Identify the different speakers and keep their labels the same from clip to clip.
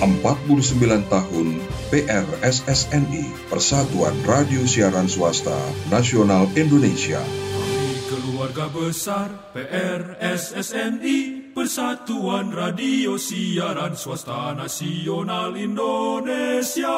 Speaker 1: 49 tahun PRSSNI Persatuan Radio Siaran Swasta Nasional Indonesia.
Speaker 2: Keluarga besar PRSSNI Persatuan Radio Siaran Swasta Nasional Indonesia.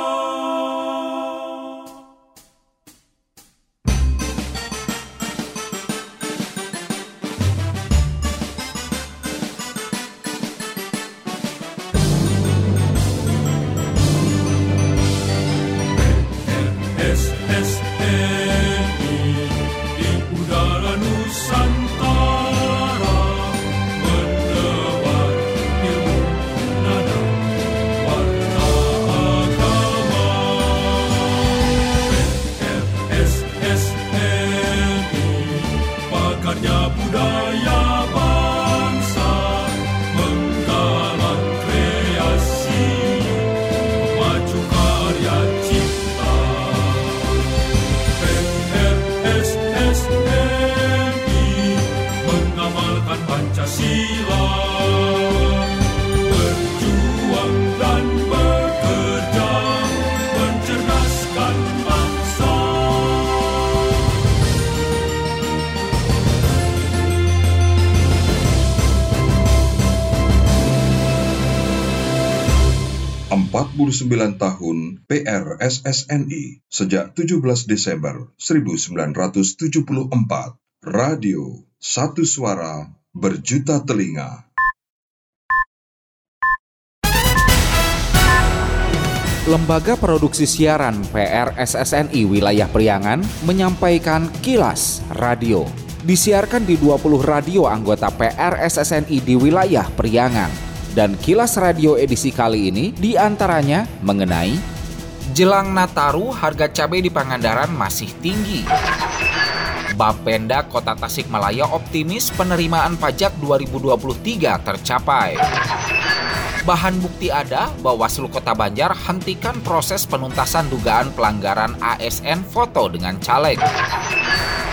Speaker 1: 29 tahun PRSSNI sejak 17 Desember 1974. Radio Satu Suara Berjuta Telinga.
Speaker 3: Lembaga Produksi Siaran PRSSNI Wilayah Priangan menyampaikan kilas radio. Disiarkan di 20 radio anggota PRSSNI di wilayah Priangan dan Kilas Radio edisi kali ini di antaranya mengenai Jelang Nataru harga cabai di Pangandaran masih tinggi. Bapenda Kota Tasikmalaya optimis penerimaan pajak 2023 tercapai. Bahan bukti ada, Bawaslu Kota Banjar hentikan proses penuntasan dugaan pelanggaran ASN foto dengan caleg.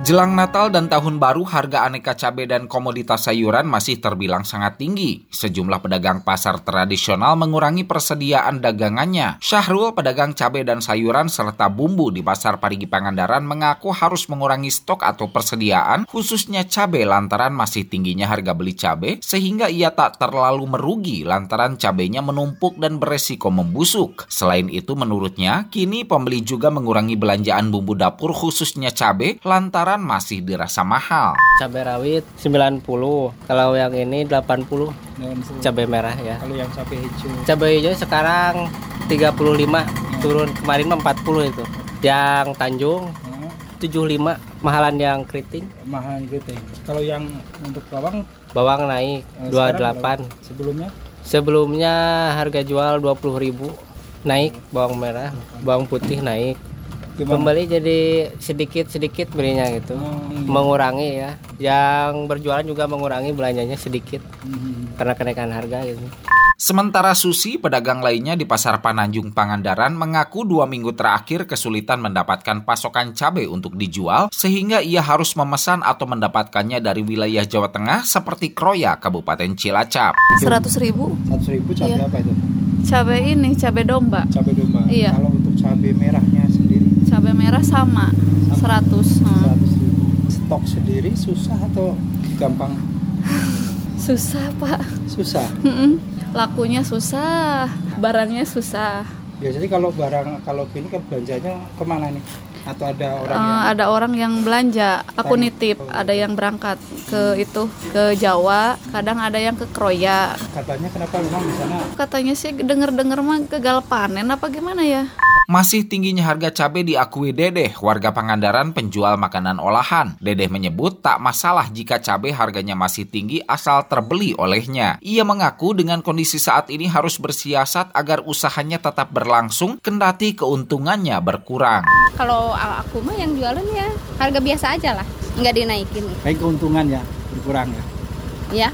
Speaker 3: Jelang Natal dan Tahun Baru, harga aneka cabai dan komoditas sayuran masih terbilang sangat tinggi. Sejumlah pedagang pasar tradisional mengurangi persediaan dagangannya. Syahrul, pedagang cabai dan sayuran serta bumbu di Pasar Parigi Pangandaran mengaku harus mengurangi stok atau persediaan, khususnya cabai lantaran masih tingginya harga beli cabai, sehingga ia tak terlalu merugi lantaran cabainya menumpuk dan beresiko membusuk. Selain itu, menurutnya, kini pembeli juga mengurangi belanjaan bumbu dapur khususnya cabai lantaran masih dirasa mahal.
Speaker 4: cabai rawit 90 kalau yang ini 80 cabai merah ya
Speaker 5: Kalau yang cabai hijau
Speaker 4: cabai hijau sekarang 35 turun kemarin mah 40 itu yang Tanjung 75 mahalan yang keriting
Speaker 5: mahal gitu. ya. Kalau yang untuk bawang
Speaker 4: bawang naik
Speaker 5: eh, sekarang
Speaker 4: 28
Speaker 5: berapa? sebelumnya
Speaker 4: sebelumnya harga jual 20.000 naik bawang merah bawang putih naik
Speaker 5: gimana?
Speaker 4: pembeli jadi sedikit-sedikit belinya gitu
Speaker 5: Hmm.
Speaker 4: mengurangi ya yang berjualan juga mengurangi belanjanya sedikit
Speaker 5: Hmm.
Speaker 4: karena kenaikan harga gitu
Speaker 3: Sementara Susi, pedagang lainnya di Pasar Pananjung Pangandaran mengaku dua minggu terakhir kesulitan mendapatkan pasokan cabai untuk dijual sehingga ia harus memesan atau mendapatkannya dari wilayah Jawa Tengah seperti Kroya, Kabupaten Cilacap.
Speaker 6: seratus ribu
Speaker 5: Seratus ribu cabai
Speaker 6: Iya.
Speaker 5: apa itu?
Speaker 6: cabai ini cabai domba
Speaker 5: Cabai domba.
Speaker 6: Iya.
Speaker 5: Kalau untuk cabai merahnya
Speaker 6: cabai merah sama 100 hmm.
Speaker 5: seratus ribu. Stok sendiri susah atau gampang?
Speaker 6: susah pak
Speaker 5: Susah.
Speaker 6: Mm-mm. lakunya susah barangnya susah
Speaker 5: Biasanya kalau barang kalau gini kan belanjanya ke mana nih? Atau ada orang
Speaker 6: Eh,
Speaker 5: yang
Speaker 6: ada orang yang belanja aku
Speaker 5: Tanya.
Speaker 6: nitip ada yang berangkat ke itu ke Jawa kadang ada yang ke Kroya
Speaker 5: katanya kenapa memang di sana
Speaker 6: katanya sih denger dengar mah gagal panen apa gimana ya
Speaker 3: Masih tingginya harga cabai diakui Dedeh, warga Pangandaran penjual makanan olahan. Dedeh menyebut tak masalah jika cabai harganya masih tinggi asal terbeli olehnya. Ia mengaku dengan kondisi saat ini harus bersiasat agar usahanya tetap berlangsung kendati keuntungannya berkurang.
Speaker 7: Kalau aku mah yang jualan ya harga biasa aja lah, nggak dinaikin.
Speaker 5: baik keuntungannya berkurang ya.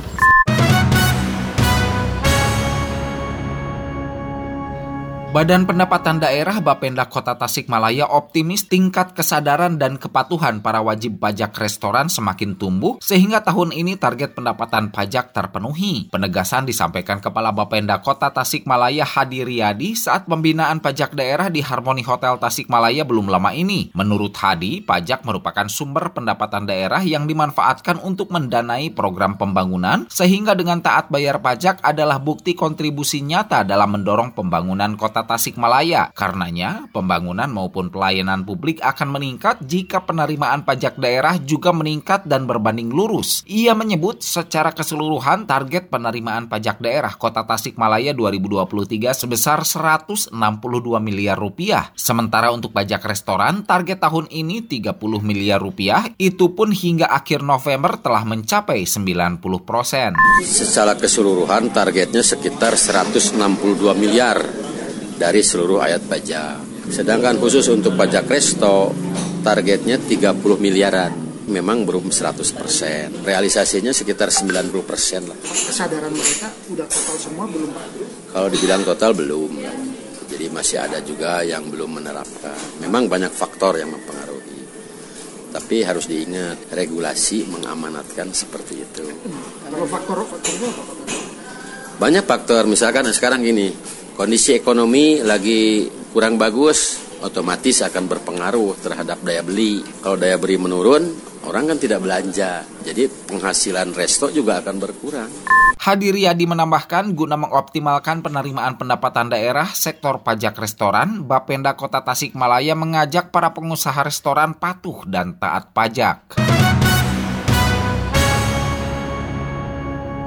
Speaker 3: Badan Pendapatan Daerah Bapenda Kota Tasikmalaya optimis tingkat kesadaran dan kepatuhan para wajib pajak restoran semakin tumbuh sehingga tahun ini target pendapatan pajak terpenuhi. Penegasan disampaikan Kepala Bapenda Kota Tasikmalaya Hadi Riyadi saat pembinaan pajak daerah di Harmoni Hotel Tasikmalaya belum lama ini. Menurut Hadi, pajak merupakan sumber pendapatan daerah yang dimanfaatkan untuk mendanai program pembangunan sehingga dengan taat bayar pajak adalah bukti kontribusi nyata dalam mendorong pembangunan kota Tasikmalaya. Karenanya, pembangunan maupun pelayanan publik akan meningkat jika penerimaan pajak daerah juga meningkat dan berbanding lurus. Ia menyebut secara keseluruhan target penerimaan pajak daerah Kota Tasikmalaya 2023 sebesar 162 miliar rupiah. Sementara untuk pajak restoran, target tahun ini 30 miliar rupiah, itu pun hingga akhir November telah mencapai 90 persen.
Speaker 8: Secara keseluruhan targetnya sekitar 162 miliar dari seluruh ayat pajak. Sedangkan khusus untuk pajak resto, targetnya 30 miliaran. Memang belum 100 persen. Realisasinya sekitar 90 persen lah.
Speaker 9: Kesadaran mereka udah total semua belum Pak?
Speaker 8: Kalau dibilang total belum. Jadi masih ada juga yang belum menerapkan. Memang banyak faktor yang mempengaruhi. Tapi harus diingat, regulasi mengamanatkan seperti itu.
Speaker 9: Kalau faktor faktornya apa?
Speaker 8: Banyak faktor, misalkan sekarang gini, kondisi ekonomi lagi kurang bagus, otomatis akan berpengaruh terhadap daya beli. Kalau daya beli menurun, orang kan tidak belanja. Jadi penghasilan resto juga akan berkurang.
Speaker 3: Hadir Yadi menambahkan guna mengoptimalkan penerimaan pendapatan daerah sektor pajak restoran, Bapenda Kota Tasikmalaya mengajak para pengusaha restoran patuh dan taat pajak.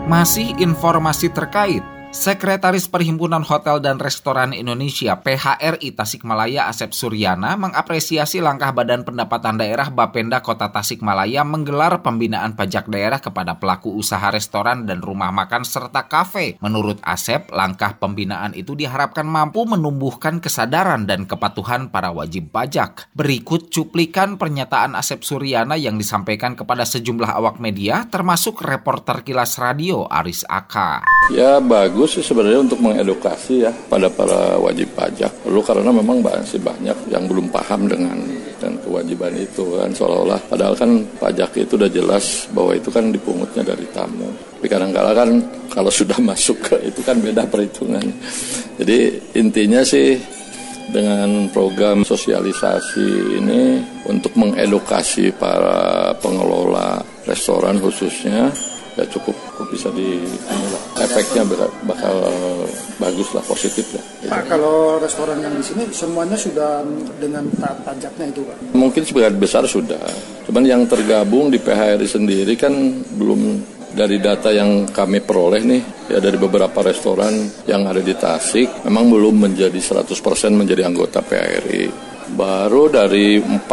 Speaker 3: Masih informasi terkait Sekretaris Perhimpunan Hotel dan Restoran Indonesia PHRI Tasikmalaya Asep Suryana mengapresiasi langkah Badan Pendapatan Daerah Bapenda Kota Tasikmalaya menggelar pembinaan pajak daerah kepada pelaku usaha restoran dan rumah makan serta kafe. Menurut Asep, langkah pembinaan itu diharapkan mampu menumbuhkan kesadaran dan kepatuhan para wajib pajak. Berikut cuplikan pernyataan Asep Suryana yang disampaikan kepada sejumlah awak media termasuk reporter Kilas Radio Aris Aka.
Speaker 10: Ya bagus sih sebenarnya untuk mengedukasi ya pada para wajib pajak. Lalu karena memang masih banyak yang belum paham dengan dan kewajiban itu kan seolah-olah padahal kan pajak itu udah jelas bahwa itu kan dipungutnya dari tamu. Tapi kadang-kala kan kalau sudah masuk ke itu kan beda perhitungan. Jadi intinya sih dengan program sosialisasi ini untuk mengedukasi para pengelola restoran khususnya ya cukup bisa di inilah, efeknya bakal, bagus lah positif lah.
Speaker 9: Pak kalau restoran yang di sini semuanya sudah dengan taat pajaknya itu Pak?
Speaker 10: Mungkin sebagian besar sudah, cuman yang tergabung di PHRI sendiri kan belum dari data yang kami peroleh nih ya dari beberapa restoran yang ada di Tasik memang belum menjadi 100% menjadi anggota PHRI. Baru dari 45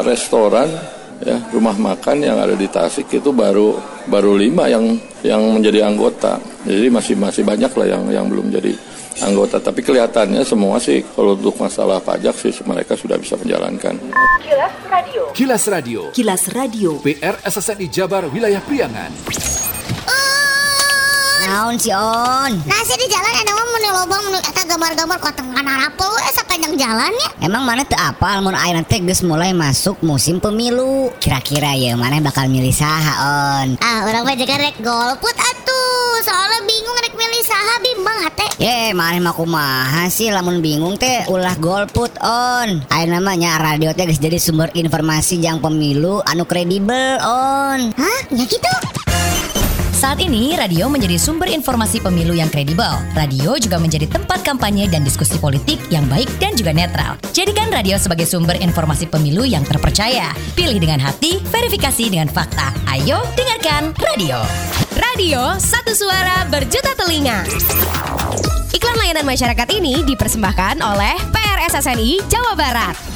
Speaker 10: restoran ya rumah makan yang ada di Tasik itu baru baru lima yang yang menjadi anggota. Jadi masih masih banyak lah yang yang belum jadi anggota. Tapi kelihatannya semua sih kalau untuk masalah pajak sih mereka sudah bisa menjalankan.
Speaker 11: Kilas Radio. Kilas Radio.
Speaker 12: Kilas Radio.
Speaker 11: PR SSNI Jabar Wilayah Priangan
Speaker 13: Naon si On?
Speaker 14: Nasi di jalan ada mah mun lobang mun eta gambar-gambar kotengan harapul we sapanjang jalan ya.
Speaker 13: Emang mana teu apal mun ayeuna teh geus mulai masuk musim pemilu. Kira-kira ya mana bakal milih saha On?
Speaker 14: Ah, orang mah jaga rek golput atuh. Soalnya bingung rek milih saha bimbang hate.
Speaker 13: Ye, mana mah kumaha sih lamun bingung teh ulah golput On. Ayeuna namanya radio teh geus jadi sumber informasi yang pemilu anu kredibel On.
Speaker 14: Hah? Ya gitu.
Speaker 12: Saat ini, radio menjadi sumber informasi pemilu yang kredibel. Radio juga menjadi tempat kampanye dan diskusi politik yang baik dan juga netral. Jadikan radio sebagai sumber informasi pemilu yang terpercaya. Pilih dengan hati, verifikasi dengan fakta. Ayo dengarkan radio. Radio, satu suara berjuta telinga. Iklan layanan masyarakat ini dipersembahkan oleh PRSSNI Jawa Barat.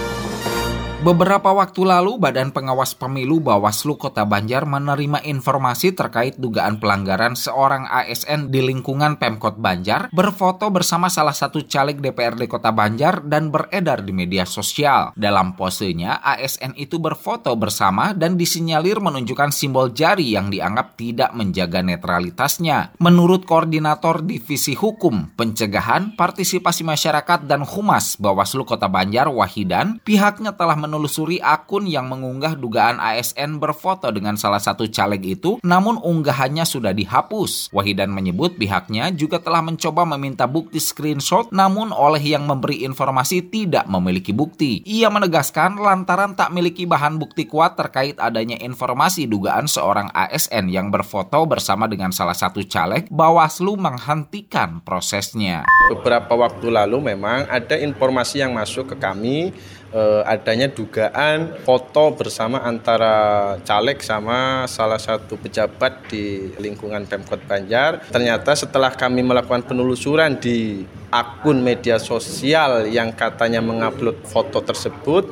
Speaker 3: Beberapa waktu lalu, Badan Pengawas Pemilu Bawaslu Kota Banjar menerima informasi terkait dugaan pelanggaran seorang ASN di lingkungan Pemkot Banjar berfoto bersama salah satu caleg DPRD Kota Banjar dan beredar di media sosial. Dalam posenya, ASN itu berfoto bersama dan disinyalir menunjukkan simbol jari yang dianggap tidak menjaga netralitasnya. Menurut Koordinator Divisi Hukum, Pencegahan, Partisipasi Masyarakat dan Humas Bawaslu Kota Banjar Wahidan, pihaknya telah menelusuri akun yang mengunggah dugaan ASN berfoto dengan salah satu caleg itu, namun unggahannya sudah dihapus. Wahidan menyebut pihaknya juga telah mencoba meminta bukti screenshot, namun oleh yang memberi informasi tidak memiliki bukti. Ia menegaskan lantaran tak memiliki bahan bukti kuat terkait adanya informasi dugaan seorang ASN yang berfoto bersama dengan salah satu caleg, Bawaslu menghentikan prosesnya.
Speaker 15: Beberapa waktu lalu memang ada informasi yang masuk ke kami eh, adanya dugaan foto bersama antara caleg sama salah satu pejabat di lingkungan Pemkot Banjar. Ternyata setelah kami melakukan penelusuran di akun media sosial yang katanya mengupload foto tersebut,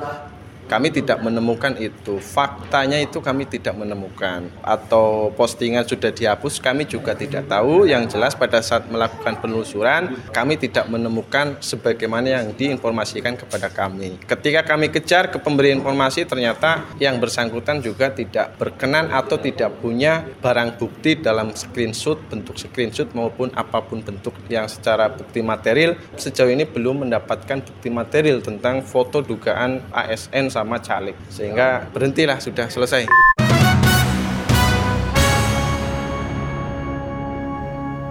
Speaker 15: kami tidak menemukan itu. Faktanya itu kami tidak menemukan. Atau postingan sudah dihapus, kami juga tidak tahu. Yang jelas pada saat melakukan penelusuran, kami tidak menemukan sebagaimana yang diinformasikan kepada kami. Ketika kami kejar ke pemberi informasi, ternyata yang bersangkutan juga tidak berkenan atau tidak punya barang bukti dalam screenshot, bentuk screenshot maupun apa pun bentuk yang secara bukti material. Sejauh ini belum mendapatkan bukti material tentang foto dugaan ASN sama caleg sehingga berhentilah sudah selesai.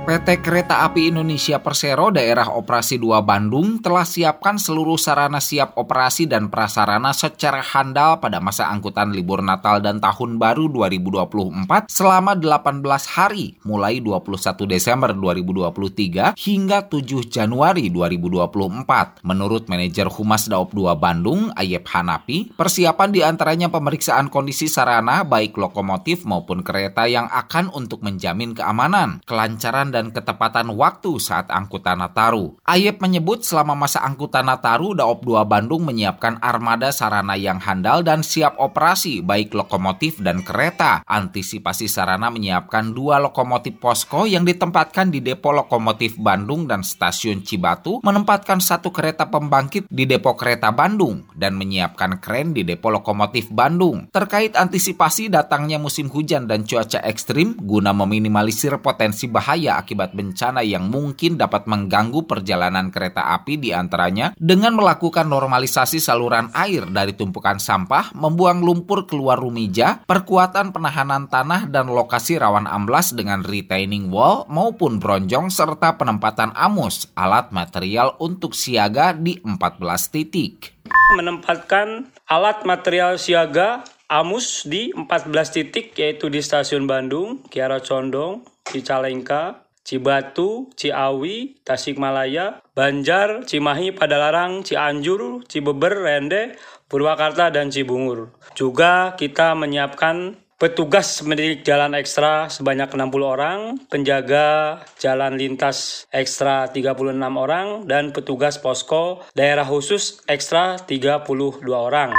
Speaker 3: PT Kereta Api Indonesia Persero Daerah Operasi 2 Bandung telah siapkan seluruh sarana siap operasi dan prasarana secara handal pada masa angkutan libur Natal dan Tahun Baru 2024 selama 18 hari mulai 21 Desember 2023 hingga 7 Januari 2024. Menurut manajer Humas Daop 2 Bandung, Ayep Hanapi, persiapan di antaranya pemeriksaan kondisi sarana baik lokomotif maupun kereta yang akan untuk menjamin keamanan, kelancaran dan ketepatan waktu saat angkutan Nataru. Ayep menyebut selama masa angkutan Nataru, Daop 2 Bandung menyiapkan armada sarana yang handal dan siap operasi baik lokomotif dan kereta. Antisipasi sarana menyiapkan dua lokomotif posko yang ditempatkan di depo lokomotif Bandung dan stasiun Cibatu, menempatkan satu kereta pembangkit di depo kereta Bandung, dan menyiapkan kren di depo lokomotif Bandung. Terkait antisipasi datangnya musim hujan dan cuaca ekstrim, guna meminimalisir potensi bahaya akibat bencana yang mungkin dapat mengganggu perjalanan kereta api di antaranya dengan melakukan normalisasi saluran air dari tumpukan sampah, membuang lumpur keluar rumija, perkuatan penahanan tanah dan lokasi rawan amblas dengan retaining wall maupun bronjong serta penempatan amus, alat material untuk siaga di 14 titik.
Speaker 16: Menempatkan alat material siaga AMUS di 14 titik yaitu di Stasiun Bandung, Kiara Condong, Cicalengka, Cibatu, Ciawi, Tasikmalaya, Banjar, Cimahi, Padalarang, Cianjur, Cibeber, Rende, Purwakarta, dan Cibungur. Juga kita menyiapkan petugas mendidik jalan ekstra sebanyak 60 orang, penjaga jalan lintas ekstra 36 orang, dan petugas posko daerah khusus ekstra 32 orang.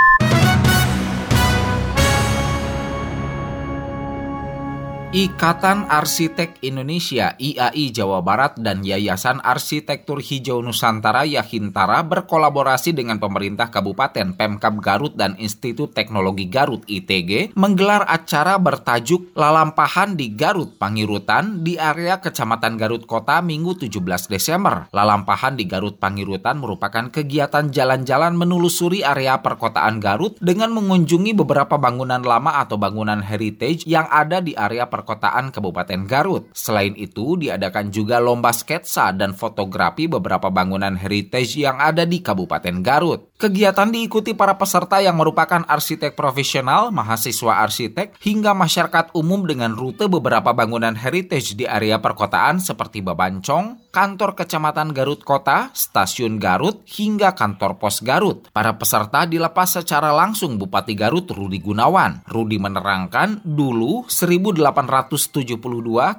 Speaker 3: Ikatan Arsitek Indonesia IAI Jawa Barat dan Yayasan Arsitektur Hijau Nusantara Yahintara berkolaborasi dengan pemerintah Kabupaten Pemkab Garut dan Institut Teknologi Garut ITG menggelar acara bertajuk Lalampahan di Garut Pangirutan di area Kecamatan Garut Kota Minggu 17 Desember. Lalampahan di Garut Pangirutan merupakan kegiatan jalan-jalan menelusuri area perkotaan Garut dengan mengunjungi beberapa bangunan lama atau bangunan heritage yang ada di area perkotaan Kabupaten Garut. Selain itu, diadakan juga lomba sketsa dan fotografi beberapa bangunan heritage yang ada di Kabupaten Garut. Kegiatan diikuti para peserta yang merupakan arsitek profesional, mahasiswa arsitek, hingga masyarakat umum dengan rute beberapa bangunan heritage di area perkotaan seperti Babancong, kantor kecamatan Garut Kota, stasiun Garut, hingga kantor pos Garut. Para peserta dilepas secara langsung Bupati Garut Rudi Gunawan. Rudi menerangkan dulu 1872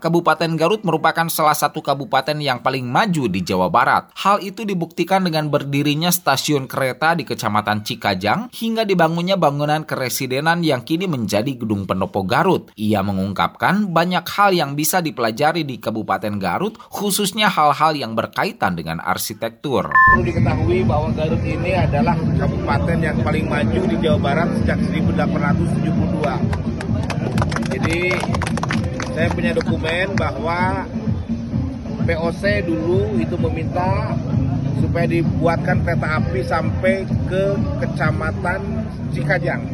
Speaker 3: Kabupaten Garut merupakan salah satu kabupaten yang paling maju di Jawa Barat. Hal itu dibuktikan dengan berdirinya stasiun kereta di Kecamatan Cikajang hingga dibangunnya bangunan keresidenan yang kini menjadi gedung pendopo Garut. Ia mengungkapkan banyak hal yang bisa dipelajari di Kabupaten Garut, khususnya hal-hal yang berkaitan dengan arsitektur.
Speaker 17: Perlu diketahui bahwa Garut ini adalah kabupaten yang paling maju di Jawa Barat sejak 1872. Jadi saya punya dokumen bahwa POC dulu itu meminta supaya dibuatkan kereta api sampai ke kecamatan Cikajang.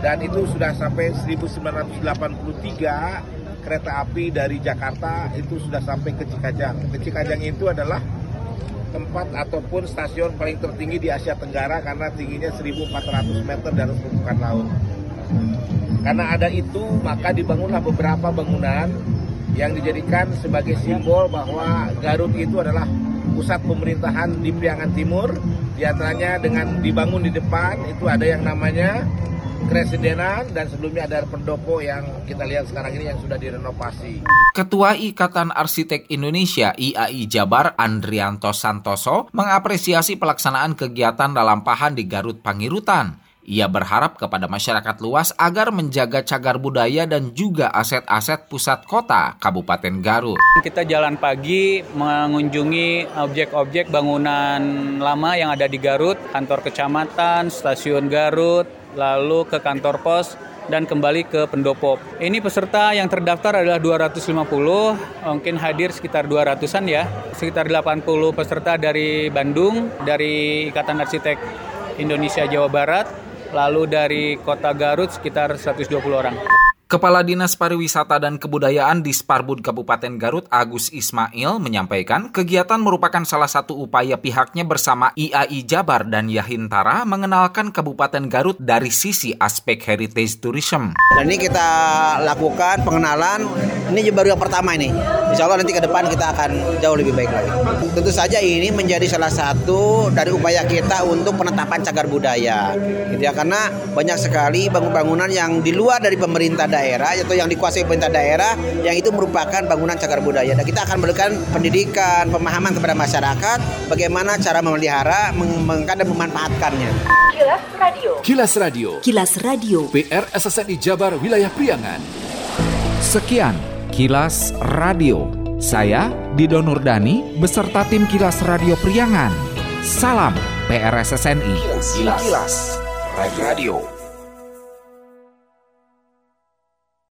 Speaker 17: Dan itu sudah sampai 1983 kereta api dari Jakarta itu sudah sampai ke Cikajang. Ke Cikajang itu adalah tempat ataupun stasiun paling tertinggi di Asia Tenggara karena tingginya 1400 meter dari permukaan laut. Karena ada itu, maka dibangunlah beberapa bangunan yang dijadikan sebagai simbol bahwa Garut itu adalah pusat pemerintahan di Priangan Timur. Di antaranya dengan dibangun di depan itu ada yang namanya Kresidenan dan sebelumnya ada pendopo yang kita lihat sekarang ini yang sudah direnovasi.
Speaker 3: Ketua Ikatan Arsitek Indonesia IAI Jabar Andrianto Santoso mengapresiasi pelaksanaan kegiatan dalam pahan di Garut Pangirutan. Ia berharap kepada masyarakat luas agar menjaga cagar budaya dan juga aset-aset pusat kota Kabupaten Garut.
Speaker 18: Kita jalan pagi mengunjungi objek-objek bangunan lama yang ada di Garut, kantor kecamatan, stasiun Garut, lalu ke kantor pos dan kembali ke pendopo. Ini peserta yang terdaftar adalah 250, mungkin hadir sekitar 200-an ya. Sekitar 80 peserta dari Bandung, dari Ikatan Arsitek Indonesia Jawa Barat, lalu dari kota Garut sekitar 120 orang.
Speaker 3: Kepala Dinas Pariwisata dan Kebudayaan di Sparbud Kabupaten Garut Agus Ismail menyampaikan kegiatan merupakan salah satu upaya pihaknya bersama IAI Jabar dan Yahintara mengenalkan Kabupaten Garut dari sisi aspek heritage tourism.
Speaker 19: Dan ini kita lakukan pengenalan, ini baru yang pertama ini. Insya Allah nanti ke depan kita akan jauh lebih baik lagi. Tentu saja ini menjadi salah satu dari upaya kita untuk penetapan cagar budaya. Gitu ya, karena banyak sekali bangunan-bangunan yang di luar dari pemerintah daerah atau yang dikuasai pemerintah daerah yang itu merupakan bangunan cagar budaya. Dan kita akan memberikan pendidikan, pemahaman kepada masyarakat bagaimana cara memelihara, mengembangkan dan memanfaatkannya.
Speaker 11: Kilas Radio. Kilas Radio.
Speaker 12: Kilas Radio.
Speaker 11: PR SSNI Jabar Wilayah Priangan.
Speaker 3: Sekian Kilas Radio. Saya Dido Nurdani beserta tim Kilas Radio Priangan. Salam PRSSNI.
Speaker 11: Kilas, Kilas. Radio.